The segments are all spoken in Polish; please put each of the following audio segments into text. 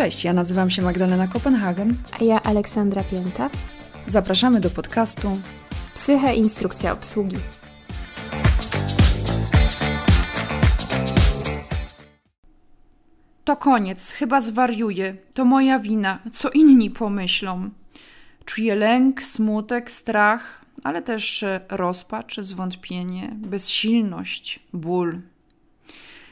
Cześć, ja nazywam się Magdalena Kopenhagen. A ja Aleksandra Pięta. Zapraszamy do podcastu Psyche Instrukcja Obsługi. To koniec, chyba zwariuję. To moja wina. Co inni pomyślą? Czuję lęk, smutek, strach, ale też e, rozpacz, zwątpienie, bezsilność, ból.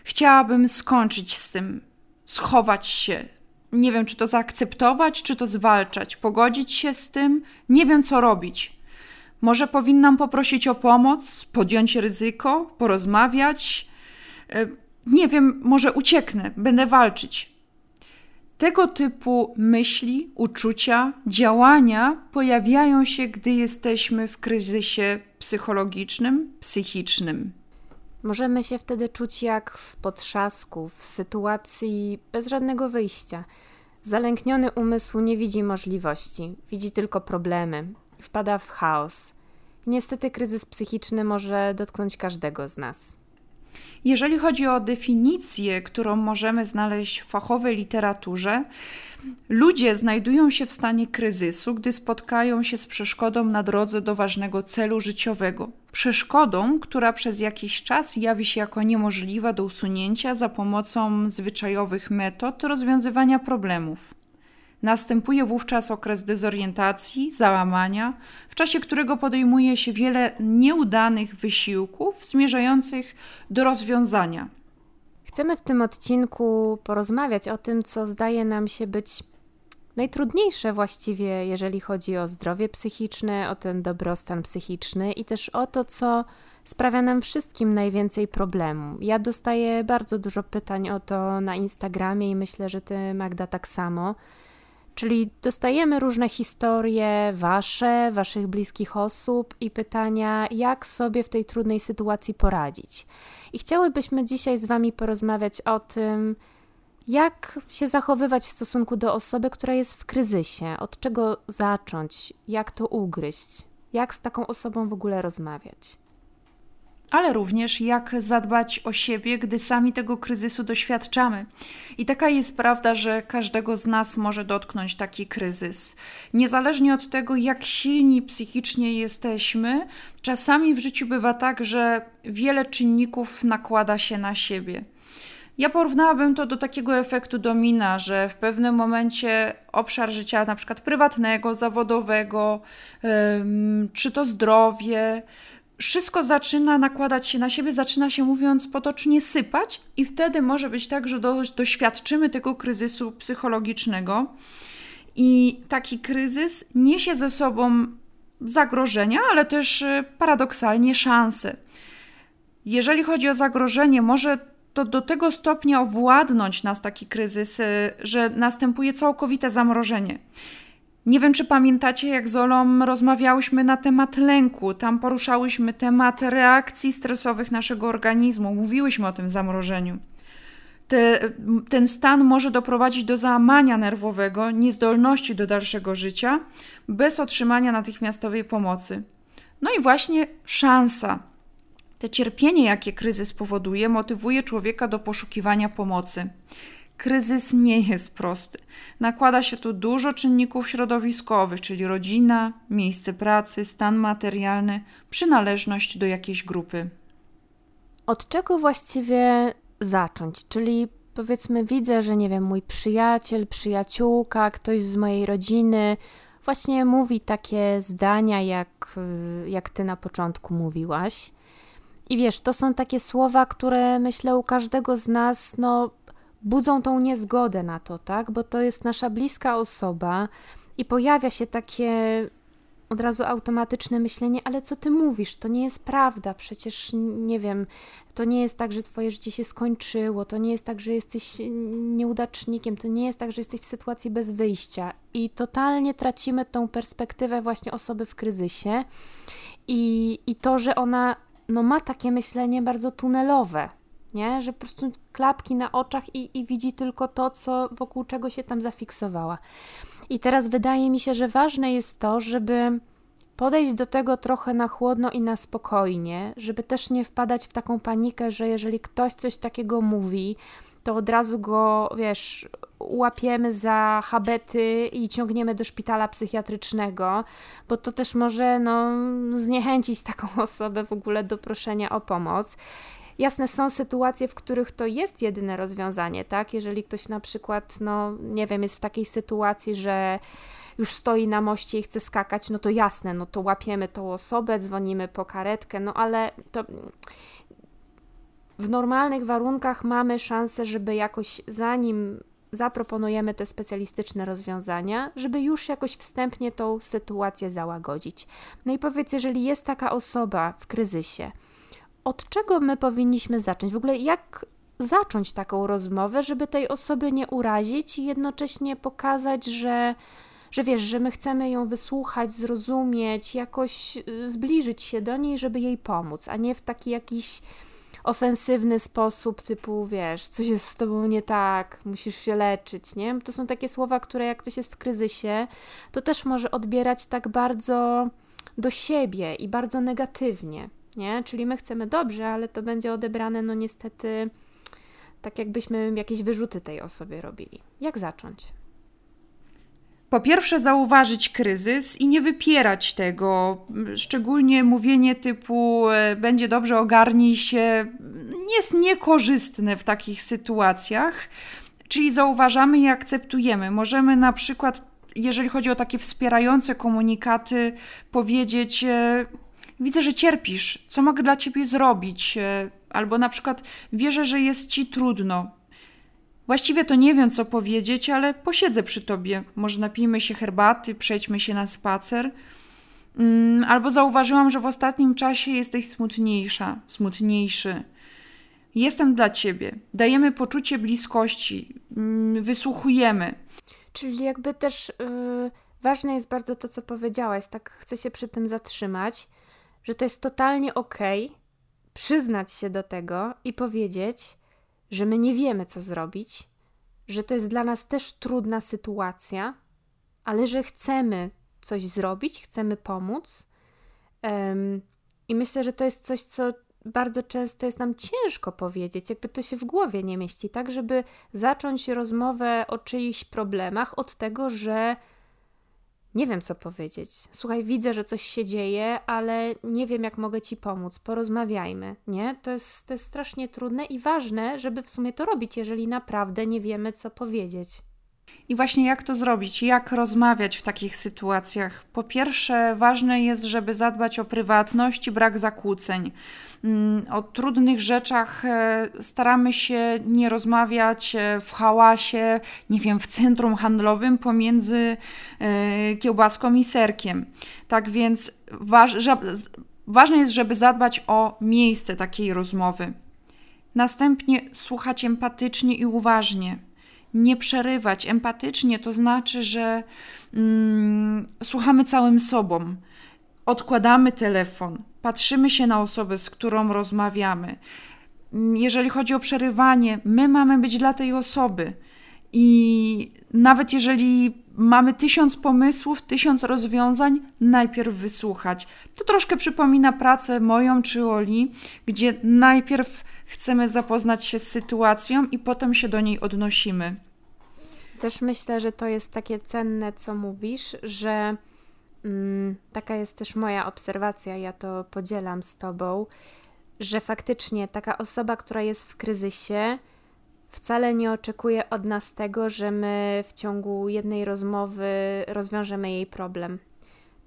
Chciałabym skończyć z tym, schować się. Nie wiem, czy to zaakceptować, czy to zwalczać, pogodzić się z tym. Nie wiem, co robić. Może powinnam poprosić o pomoc, podjąć ryzyko, porozmawiać. E, nie wiem, może ucieknę, będę walczyć. Tego typu myśli, uczucia, działania pojawiają się, gdy jesteśmy w kryzysie psychologicznym, psychicznym. Możemy się wtedy czuć jak w potrzasku, w sytuacji bez żadnego wyjścia. Zalękniony umysł nie widzi możliwości, widzi tylko problemy, wpada w chaos. Niestety kryzys psychiczny może dotknąć każdego z nas. Jeżeli chodzi o definicję, którą możemy znaleźć w fachowej literaturze, ludzie znajdują się w stanie kryzysu, gdy spotkają się z przeszkodą na drodze do ważnego celu życiowego. Przeszkodą, która przez jakiś czas jawi się jako niemożliwa do usunięcia za pomocą zwyczajowych metod rozwiązywania problemów. Następuje wówczas okres dezorientacji, załamania, w czasie którego podejmuje się wiele nieudanych wysiłków zmierzających do rozwiązania. Chcemy w tym odcinku porozmawiać o tym, co zdaje nam się być najtrudniejsze właściwie, jeżeli chodzi o zdrowie psychiczne, o ten dobrostan psychiczny i też o to, co sprawia nam wszystkim najwięcej problemu. Ja dostaję bardzo dużo pytań o to na Instagramie i myślę, że ty, Magda, tak samo. Czyli dostajemy różne historie wasze, waszych bliskich osób i pytania, jak sobie w tej trudnej sytuacji poradzić. I chciałybyśmy dzisiaj z wami porozmawiać o tym, jak się zachowywać w stosunku do osoby, która jest w kryzysie, od czego zacząć, jak to ugryźć, jak z taką osobą w ogóle rozmawiać ale również jak zadbać o siebie, gdy sami tego kryzysu doświadczamy. I taka jest prawda, że każdego z nas może dotknąć taki kryzys. Niezależnie od tego, jak silni psychicznie jesteśmy, czasami w życiu bywa tak, że wiele czynników nakłada się na siebie. Ja porównałabym to do takiego efektu domina, że w pewnym momencie obszar życia, na przykład prywatnego, zawodowego, czy to zdrowie, wszystko zaczyna nakładać się na siebie, zaczyna się mówiąc potocznie sypać, i wtedy może być tak, że do, doświadczymy tego kryzysu psychologicznego. I taki kryzys niesie ze sobą zagrożenia, ale też y, paradoksalnie szanse. Jeżeli chodzi o zagrożenie, może to do tego stopnia owładnąć nas taki kryzys, y, że następuje całkowite zamrożenie. Nie wiem, czy pamiętacie, jak z Olą rozmawiałyśmy na temat lęku. Tam poruszałyśmy temat reakcji stresowych naszego organizmu. Mówiłyśmy o tym zamrożeniu. Te, ten stan może doprowadzić do załamania nerwowego, niezdolności do dalszego życia, bez otrzymania natychmiastowej pomocy. No i właśnie szansa. Te cierpienie, jakie kryzys powoduje, motywuje człowieka do poszukiwania pomocy. Kryzys nie jest prosty. Nakłada się tu dużo czynników środowiskowych, czyli rodzina, miejsce pracy, stan materialny, przynależność do jakiejś grupy. Od czego właściwie zacząć? Czyli powiedzmy, widzę, że nie wiem, mój przyjaciel, przyjaciółka, ktoś z mojej rodziny właśnie mówi takie zdania, jak, jak ty na początku mówiłaś. I wiesz, to są takie słowa, które myślę u każdego z nas, no, budzą tą niezgodę na to, tak? Bo to jest nasza bliska osoba i pojawia się takie od razu automatyczne myślenie, ale co ty mówisz? To nie jest prawda, przecież nie wiem, to nie jest tak, że twoje życie się skończyło, to nie jest tak, że jesteś nieudacznikiem, to nie jest tak, że jesteś w sytuacji bez wyjścia. I totalnie tracimy tą perspektywę właśnie osoby w kryzysie. I, i to, że ona no, ma takie myślenie bardzo tunelowe, nie? Że po prostu klapki na oczach i, i widzi tylko to, co wokół czego się tam zafiksowała. I teraz wydaje mi się, że ważne jest to, żeby podejść do tego trochę na chłodno i na spokojnie, żeby też nie wpadać w taką panikę, że jeżeli ktoś coś takiego mówi, to od razu go, wiesz, łapiemy za habety i ciągniemy do szpitala psychiatrycznego, bo to też może no, zniechęcić taką osobę w ogóle do proszenia o pomoc. Jasne, są sytuacje, w których to jest jedyne rozwiązanie, tak? Jeżeli ktoś na przykład, no nie wiem, jest w takiej sytuacji, że już stoi na moście i chce skakać, no to jasne, no to łapiemy tą osobę, dzwonimy po karetkę, no ale to w normalnych warunkach mamy szansę, żeby jakoś zanim zaproponujemy te specjalistyczne rozwiązania, żeby już jakoś wstępnie tą sytuację załagodzić. No i powiedz, jeżeli jest taka osoba w kryzysie, od czego my powinniśmy zacząć? W ogóle jak zacząć taką rozmowę, żeby tej osoby nie urazić i jednocześnie pokazać, że, że wiesz, że my chcemy ją wysłuchać, zrozumieć, jakoś y, zbliżyć się do niej, żeby jej pomóc, a nie w taki jakiś ofensywny sposób, typu wiesz, coś jest z tobą nie tak, musisz się leczyć, nie? To są takie słowa, które jak ktoś jest w kryzysie, to też może odbierać tak bardzo do siebie i bardzo negatywnie nie? Czyli my chcemy dobrze, ale to będzie odebrane, no niestety, tak jakbyśmy jakieś wyrzuty tej osobie robili. Jak zacząć? Po pierwsze, zauważyć kryzys i nie wypierać tego. Szczególnie mówienie typu e, będzie dobrze, ogarnij się, jest niekorzystne w takich sytuacjach. Czyli zauważamy i akceptujemy. Możemy na przykład, jeżeli chodzi o takie wspierające komunikaty, powiedzieć: e, widzę, że cierpisz, co mogę dla ciebie zrobić? E, albo na przykład wierzę, że jest ci trudno. Właściwie to nie wiem, co powiedzieć, ale posiedzę przy tobie. Może napijmy się herbaty, przejdźmy się na spacer. Mm, albo zauważyłam, że w ostatnim czasie jesteś smutniejsza, smutniejszy. Jestem dla ciebie. Dajemy poczucie bliskości, mm, wysłuchujemy. Czyli jakby też yy, ważne jest bardzo to, co powiedziałaś. Tak chcę się przy tym zatrzymać że to jest totalnie okej okay, przyznać się do tego i powiedzieć, że my nie wiemy, co zrobić, że to jest dla nas też trudna sytuacja, ale że chcemy coś zrobić, chcemy pomóc. Um, I myślę, że to jest coś, co bardzo często jest nam ciężko powiedzieć, jakby to się w głowie nie mieści, tak, żeby zacząć rozmowę o czyichś problemach od tego, że nie wiem, co powiedzieć. Słuchaj, widzę, że coś się dzieje, ale nie wiem, jak mogę ci pomóc. Porozmawiajmy, nie? To jest, to jest strasznie trudne i ważne, żeby w sumie to robić, jeżeli naprawdę nie wiemy, co powiedzieć. I właśnie jak to zrobić? Jak rozmawiać w takich sytuacjach? Po pierwsze, ważne jest, żeby zadbać o prywatność i brak zakłóceń. Mm, o trudnych rzeczach e, staramy się nie rozmawiać e, w hałasie, nie wiem, w centrum handlowym pomiędzy e, kiełbaską i serkiem. Tak więc waż, ważne jest, żeby zadbać o miejsce takiej rozmowy. Następnie słuchać empatycznie i uważnie nie przerywać empatycznie, to znaczy, że mm, słuchamy całym sobą, odkładamy telefon, patrzymy się na osobę, z którą rozmawiamy. Mm, jeżeli chodzi o przerywanie, my mamy być dla tej osoby. I nawet jeżeli mamy tysiąc pomysłów, tysiąc rozwiązań, najpierw wysłuchać. To troszkę przypomina pracę moją czy Oli, gdzie najpierw chcemy zapoznać się z sytuacją i potem się do niej odnosimy. Też myślę, że to jest takie cenne, co mówisz, że mm, taka jest też moja obserwacja, ja to podzielam z Tobą, że faktycznie taka osoba, która jest w kryzysie, wcale nie oczekuje od nas tego, że my w ciągu jednej rozmowy rozwiążemy jej problem.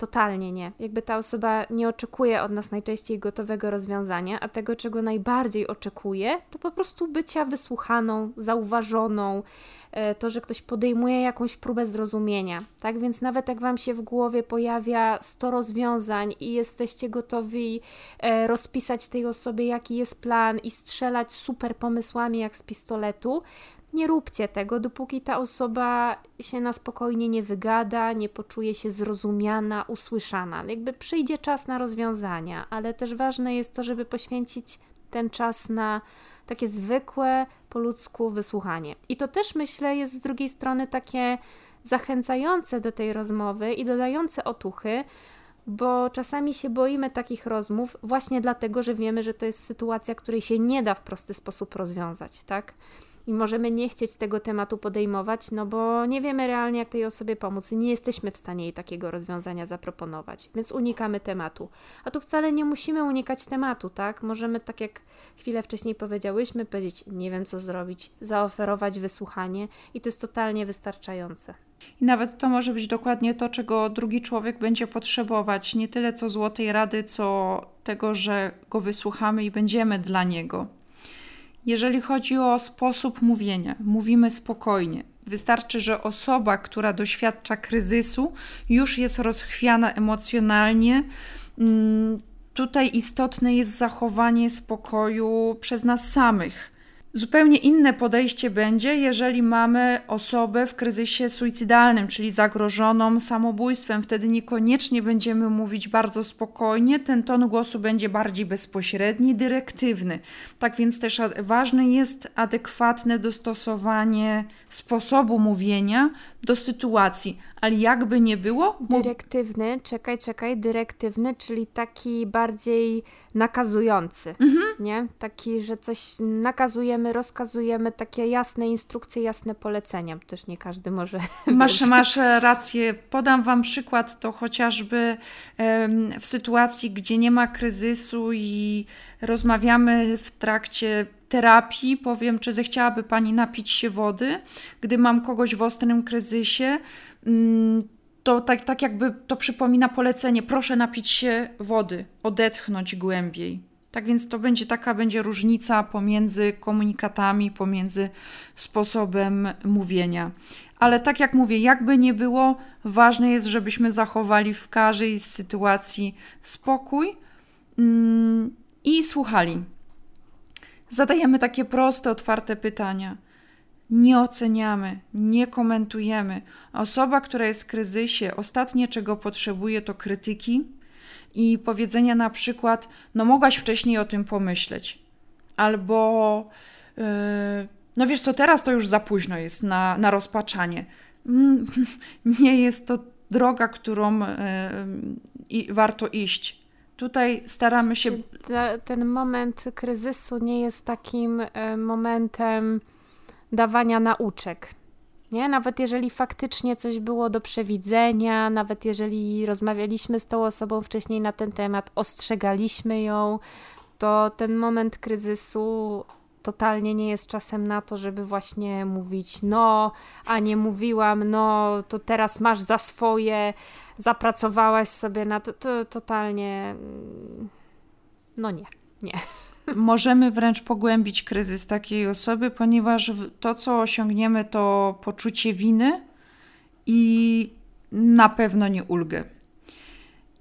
Totalnie nie. Jakby ta osoba nie oczekuje od nas najczęściej gotowego rozwiązania, a tego, czego najbardziej oczekuje, to po prostu bycia wysłuchaną, zauważoną, e, to, że ktoś podejmuje jakąś próbę zrozumienia. Tak więc nawet jak Wam się w głowie pojawia 100 rozwiązań i jesteście gotowi e, rozpisać tej osobie, jaki jest plan i strzelać super pomysłami jak z pistoletu, nie róbcie tego, dopóki ta osoba się na spokojnie nie wygada, nie poczuje się zrozumiana, usłyszana. Jakby przyjdzie czas na rozwiązania, ale też ważne jest to, żeby poświęcić ten czas na takie zwykłe, po ludzku wysłuchanie. I to też myślę jest z drugiej strony takie zachęcające do tej rozmowy i dodające otuchy, bo czasami się boimy takich rozmów właśnie dlatego, że wiemy, że to jest sytuacja, której się nie da w prosty sposób rozwiązać, tak? I możemy nie chcieć tego tematu podejmować, no bo nie wiemy realnie, jak tej osobie pomóc nie jesteśmy w stanie jej takiego rozwiązania zaproponować, więc unikamy tematu. A tu wcale nie musimy unikać tematu, tak? Możemy, tak jak chwilę wcześniej powiedziałyśmy, powiedzieć, nie wiem co zrobić, zaoferować wysłuchanie i to jest totalnie wystarczające. I nawet to może być dokładnie to, czego drugi człowiek będzie potrzebować. Nie tyle co złotej rady, co tego, że go wysłuchamy i będziemy dla niego. Jeżeli chodzi o sposób mówienia, mówimy spokojnie. Wystarczy, że osoba, która doświadcza kryzysu, już jest rozchwiana emocjonalnie. Mm, tutaj istotne jest zachowanie spokoju przez nas samych Zupełnie inne podejście będzie, jeżeli mamy osobę w kryzysie suicydalnym, czyli zagrożoną samobójstwem. Wtedy niekoniecznie będziemy mówić bardzo spokojnie, ten ton głosu będzie bardziej bezpośredni, dyrektywny. Tak więc też ważne jest adekwatne dostosowanie sposobu mówienia do sytuacji ale jakby nie było. Mów... Dyrektywny, czekaj, czekaj, dyrektywny, czyli taki bardziej nakazujący, mhm. nie? Taki, że coś nakazujemy, rozkazujemy, takie jasne instrukcje, jasne polecenia. Też nie każdy może. Masz, masz rację. Podam Wam przykład, to chociażby w sytuacji, gdzie nie ma kryzysu i rozmawiamy w trakcie terapii, powiem, czy zechciałaby Pani napić się wody, gdy mam kogoś w ostrym kryzysie, mm, to tak, tak jakby to przypomina polecenie, proszę napić się wody, odetchnąć głębiej. Tak więc to będzie taka będzie różnica pomiędzy komunikatami, pomiędzy sposobem mówienia. Ale tak jak mówię, jakby nie było, ważne jest, żebyśmy zachowali w każdej sytuacji spokój mm, i słuchali. Zadajemy takie proste, otwarte pytania. Nie oceniamy, nie komentujemy. Osoba, która jest w kryzysie, ostatnie czego potrzebuje to krytyki i powiedzenia na przykład: No, mogłaś wcześniej o tym pomyśleć. Albo, yy, no wiesz co, teraz to już za późno jest na, na rozpaczanie. Mm, nie jest to droga, którą yy, warto iść Tutaj staramy się. ten moment kryzysu nie jest takim e, momentem dawania nauczek. Nie? Nawet jeżeli faktycznie coś było do przewidzenia, nawet jeżeli rozmawialiśmy z tą osobą wcześniej na ten temat, ostrzegaliśmy ją, to ten moment kryzysu totalnie nie jest czasem na to, żeby właśnie mówić no, a nie mówiłam, no, to teraz masz za swoje, zapracowałaś sobie na to, to totalnie no nie, nie. Możemy wręcz pogłębić kryzys takiej osoby, ponieważ to, co osiągniemy, to poczucie winy i na pewno nie ulgę.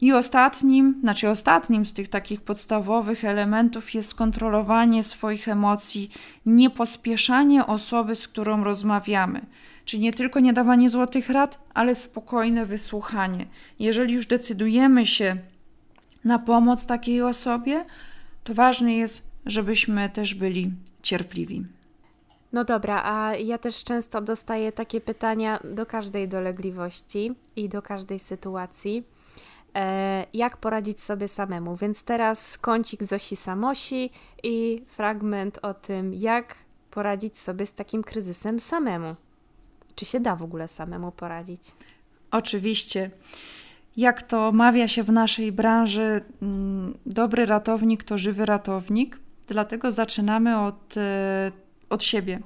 I ostatnim, znaczy ostatnim z tych takich podstawowych elementów jest kontrolowanie swoich emocji, niepospieszanie osoby, z którą rozmawiamy. Czyli nie tylko nie dawanie złotych rad, ale spokojne wysłuchanie. Jeżeli już decydujemy się na pomoc takiej osobie, to ważne jest, żebyśmy też byli cierpliwi. No dobra, a ja też często dostaję takie pytania do każdej dolegliwości i do każdej sytuacji jak poradzić sobie samemu. Więc teraz kącik Zosi Samosi i fragment o tym, jak poradzić sobie z takim kryzysem samemu. Czy się da w ogóle samemu poradzić? Oczywiście. Jak to mawia się w naszej branży, mm, dobry ratownik to żywy ratownik. Dlatego zaczynamy od e, od siebie.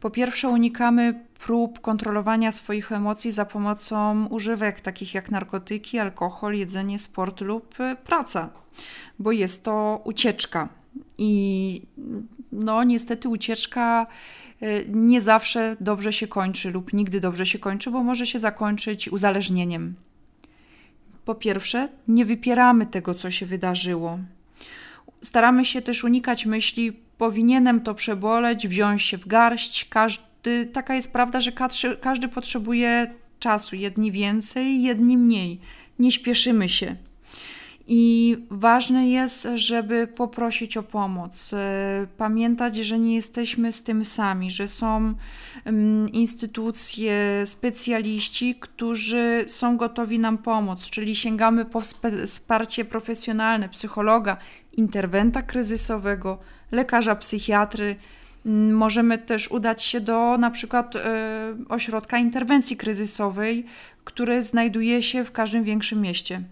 Po pierwsze, unikamy prób kontrolowania swoich emocji za pomocą używek takich jak narkotyki, alkohol, jedzenie, sport lub e, praca, bo jest to ucieczka. I no, niestety ucieczka e, nie zawsze dobrze się kończy lub nigdy dobrze się kończy, bo może się zakończyć uzależnieniem. Po pierwsze, nie wypieramy tego, co się wydarzyło. Staramy się też unikać myśli powinienem to przeboleć, wziąć się w garść. Każdy, taka jest prawda, że każdy, każdy potrzebuje czasu, jedni więcej, jedni mniej. Nie śpieszymy się. I ważne jest, żeby poprosić o pomoc, pamiętać, że nie jesteśmy z tym sami, że są mm, instytucje, specjaliści, którzy są gotowi nam pomóc, czyli sięgamy po wsparcie profesjonalne, psychologa, interwenta kryzysowego, lekarza psychiatry. Mm, możemy też udać się do na przykład y, ośrodka interwencji kryzysowej, który znajduje się w każdym większym mieście.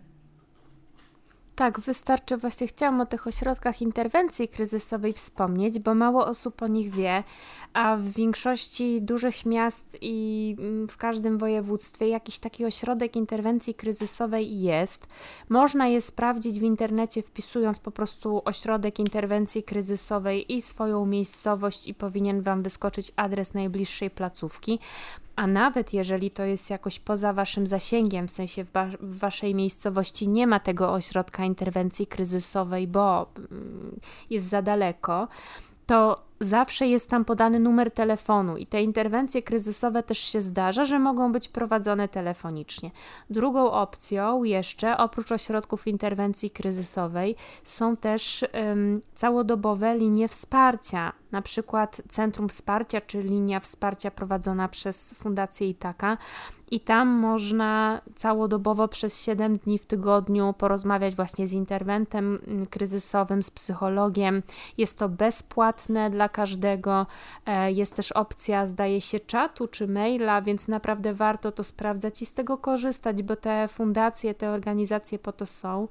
Tak, wystarczy, właśnie chciałam o tych ośrodkach interwencji kryzysowej wspomnieć, bo mało osób o nich wie, a w większości dużych miast i mm, w każdym województwie jakiś taki ośrodek interwencji kryzysowej jest. Można je sprawdzić w internecie, wpisując po prostu ośrodek interwencji kryzysowej i swoją miejscowość, i powinien Wam wyskoczyć adres najbliższej placówki a nawet jeżeli to jest jakoś poza Waszym zasięgiem, w sensie w, w, Waszej miejscowości nie ma tego ośrodka interwencji kryzysowej, bo mm, jest za daleko, to zawsze jest tam podany numer telefonu i te interwencje kryzysowe też się zdarza, że mogą być prowadzone telefonicznie. Drugą opcją jeszcze, oprócz ośrodków interwencji kryzysowej, są też całodobowe linie wsparcia, na przykład Centrum Wsparcia czy linia wsparcia prowadzona przez Fundację Itaka i tam można całodobowo przez 7 dni w tygodniu porozmawiać właśnie z interwentem mm, kryzysowym, z psychologiem. Jest to bezpłatne dla każdego. E, jest też opcja, zdaje się, czatu czy maila, więc naprawdę warto to sprawdzać i z tego korzystać, bo te fundacje, te organizacje po to są.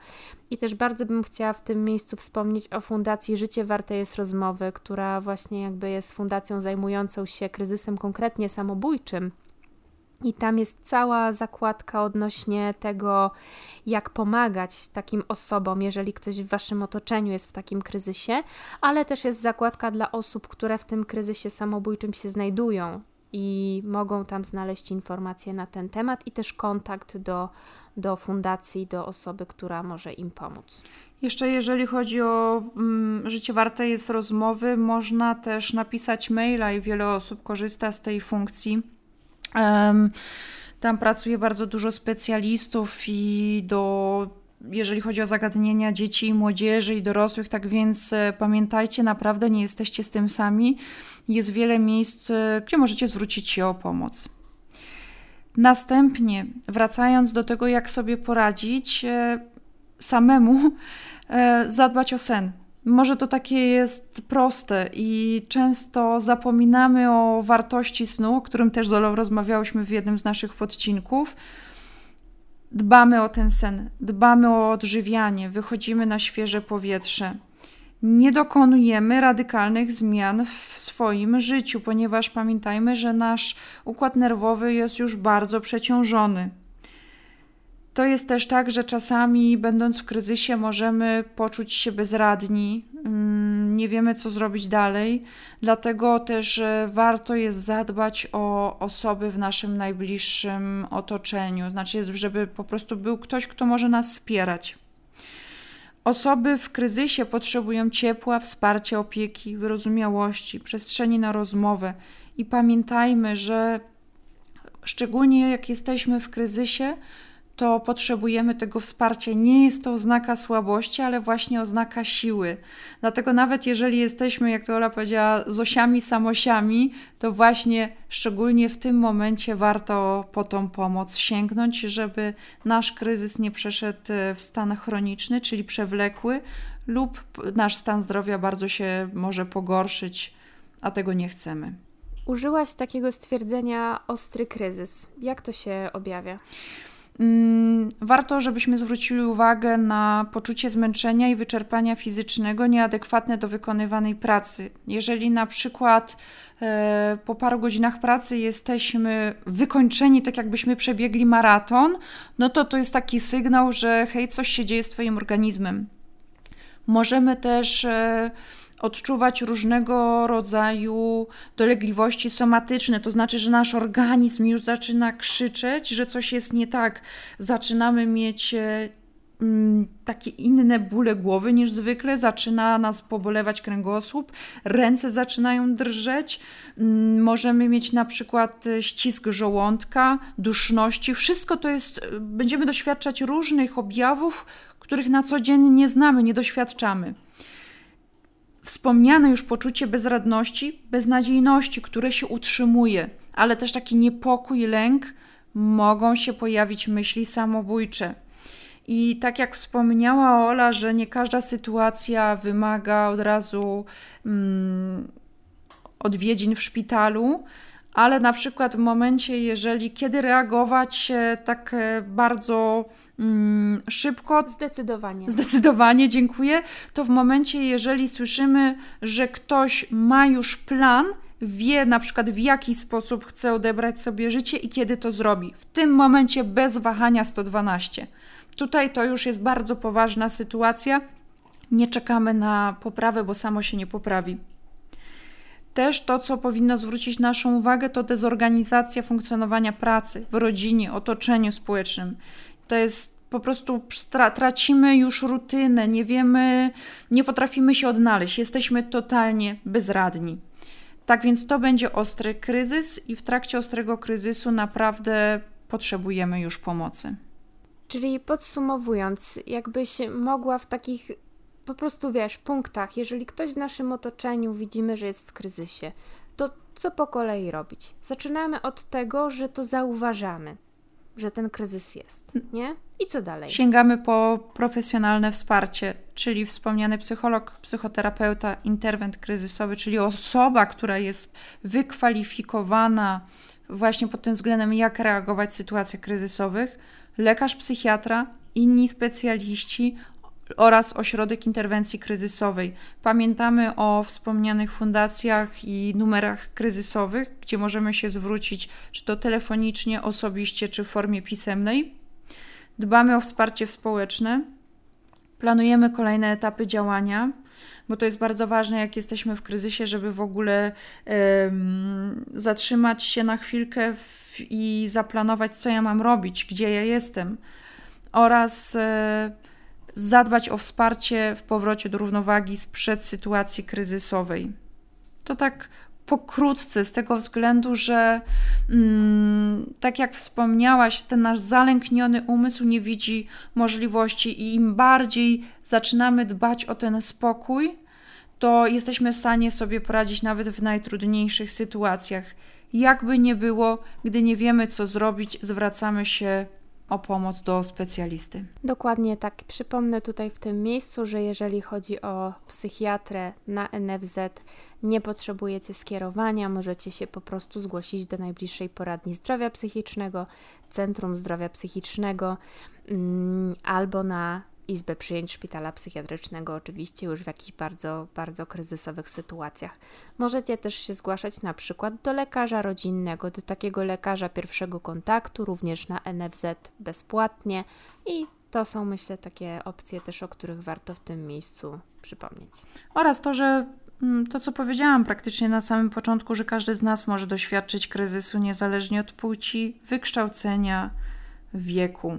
I też bardzo bym chciała w tym miejscu wspomnieć o Fundacji Życie Warte jest Rozmowy, która właśnie jakby jest fundacją zajmującą się kryzysem konkretnie samobójczym. I tam jest cała zakładka odnośnie tego, jak pomagać takim osobom, jeżeli ktoś w waszym otoczeniu jest w takim kryzysie, ale też jest zakładka dla osób, które w tym kryzysie samobójczym się znajdują i mogą tam znaleźć informacje na ten temat i też kontakt do, do fundacji, do osoby, która może im pomóc. Jeszcze jeżeli chodzi o mm, życie warte jest rozmowy, można też napisać maila i wiele osób korzysta z tej funkcji tam pracuje bardzo dużo specjalistów i do jeżeli chodzi o zagadnienia dzieci i młodzieży i dorosłych, tak więc e, pamiętajcie, naprawdę nie jesteście z tym sami. Jest wiele miejsc, e, gdzie możecie zwrócić się o pomoc. Następnie, wracając do tego, jak sobie poradzić, e, samemu zadbać o sen. Może to takie jest proste i często zapominamy o wartości snu, o którym też z Olą rozmawiałyśmy w jednym z naszych podcinków. Dbamy o ten sen, dbamy o odżywianie, wychodzimy na świeże powietrze. Nie dokonujemy radykalnych zmian w swoim życiu, ponieważ pamiętajmy, że nasz układ nerwowy jest już bardzo przeciążony. To jest też tak, że czasami, będąc w kryzysie, możemy poczuć się bezradni, mm, nie wiemy, co zrobić dalej, dlatego też warto jest zadbać o osoby w naszym najbliższym otoczeniu, znaczy, żeby po prostu był ktoś, kto może nas wspierać. Osoby w kryzysie potrzebują ciepła, wsparcia, opieki, wyrozumiałości, przestrzeni na rozmowę. I pamiętajmy, że szczególnie jak jesteśmy w kryzysie, to potrzebujemy tego wsparcia. Nie jest to oznaka słabości, ale właśnie oznaka siły. Dlatego nawet jeżeli jesteśmy, jak to Ola powiedziała, zosiami, samosiami, to właśnie szczególnie w tym momencie warto po tą pomoc sięgnąć, żeby nasz kryzys nie przeszedł w stan chroniczny, czyli przewlekły, lub nasz stan zdrowia bardzo się może pogorszyć, a tego nie chcemy. Użyłaś takiego stwierdzenia ostry kryzys. Jak to się objawia? Mm, warto, żebyśmy zwrócili uwagę na poczucie zmęczenia i wyczerpania fizycznego nieadekwatne do wykonywanej pracy. Jeżeli na przykład e, po paru godzinach pracy jesteśmy wykończeni, tak jakbyśmy przebiegli maraton, no to to jest taki sygnał, że hej, coś się dzieje z Twoim organizmem. Możemy też e, odczuwać różnego rodzaju dolegliwości somatyczne, to znaczy, że nasz organizm już zaczyna krzyczeć, że coś jest nie tak. Zaczynamy mieć e, mm, takie inne bóle głowy niż zwykle, zaczyna nas pobolewać kręgosłup, ręce zaczynają drżeć, mm, możemy mieć na przykład e, ścisk żołądka, duszności. Wszystko to jest, e, będziemy doświadczać różnych objawów, których na co dzień nie znamy, nie doświadczamy wspomniane już poczucie bezradności, beznadziejności, które się utrzymuje, ale też taki niepokój, lęk, mogą się pojawić myśli samobójcze. I tak jak wspomniała Ola, że nie każda sytuacja wymaga od razu mm, odwiedzin w szpitalu, ale na przykład w momencie, jeżeli kiedy reagować tak e, bardzo mm, szybko. Zdecydowanie. Zdecydowanie, dziękuję. To w momencie, jeżeli słyszymy, że ktoś ma już plan, wie na przykład w jaki sposób chce odebrać sobie życie i kiedy to zrobi. W tym momencie bez wahania 112. Tutaj to już jest bardzo poważna sytuacja. Nie czekamy na poprawę, bo samo się nie poprawi. Też to, co powinno zwrócić naszą uwagę, to dezorganizacja funkcjonowania pracy w rodzinie, otoczeniu społecznym. To jest po prostu tracimy już rutynę, nie wiemy, nie potrafimy się odnaleźć, jesteśmy totalnie bezradni. Tak więc to będzie ostry kryzys, i w trakcie ostrego kryzysu naprawdę potrzebujemy już pomocy. Czyli podsumowując, jakbyś mogła w takich po prostu wiesz, punktach, jeżeli ktoś w naszym otoczeniu widzimy, że jest w kryzysie, to co po kolei robić? Zaczynamy od tego, że to zauważamy, że ten kryzys jest, nie? I co dalej? Sięgamy po profesjonalne wsparcie, czyli wspomniany psycholog, psychoterapeuta, interwent kryzysowy, czyli osoba, która jest wykwalifikowana właśnie pod tym względem, jak reagować w sytuacjach kryzysowych, lekarz psychiatra, inni specjaliści oraz Ośrodek Interwencji Kryzysowej. Pamiętamy o wspomnianych fundacjach i numerach kryzysowych, gdzie możemy się zwrócić, czy to telefonicznie, osobiście, czy w formie pisemnej. Dbamy o wsparcie społeczne. Planujemy kolejne etapy działania, bo to jest bardzo ważne, jak jesteśmy w kryzysie, żeby w ogóle um, zatrzymać się na chwilkę w, i zaplanować, co ja mam robić, gdzie ja jestem. Oraz e, zadbać o wsparcie w powrocie do równowagi sprzed sytuacji kryzysowej. To tak pokrótce, z tego względu, że mm, tak jak wspomniałaś, ten nasz zalękniony umysł nie widzi możliwości, i im bardziej zaczynamy dbać o ten spokój, to jesteśmy w stanie sobie poradzić nawet w najtrudniejszych sytuacjach. Jakby nie było, gdy nie wiemy, co zrobić, zwracamy się o pomoc do specjalisty. Dokładnie tak. Przypomnę tutaj w tym miejscu, że jeżeli chodzi o psychiatrę na NFZ, nie potrzebujecie skierowania, możecie się po prostu zgłosić do najbliższej poradni zdrowia psychicznego, Centrum Zdrowia Psychicznego mm, albo na izbę przyjęć szpitala psychiatrycznego, oczywiście już w jakichś bardzo, bardzo kryzysowych sytuacjach. Możecie też się zgłaszać na przykład do lekarza rodzinnego, do takiego lekarza pierwszego kontaktu, również na NFZ bezpłatnie i to są, myślę, takie opcje też, o których warto w tym miejscu przypomnieć. Oraz to, że mm, to, co powiedziałam praktycznie na samym początku, że każdy z nas może doświadczyć kryzysu niezależnie od płci, wykształcenia, wieku.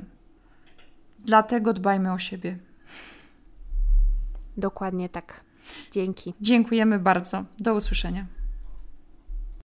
Dlatego dbajmy o siebie. Dokładnie tak. Dzięki. Dziękujemy bardzo. Do usłyszenia.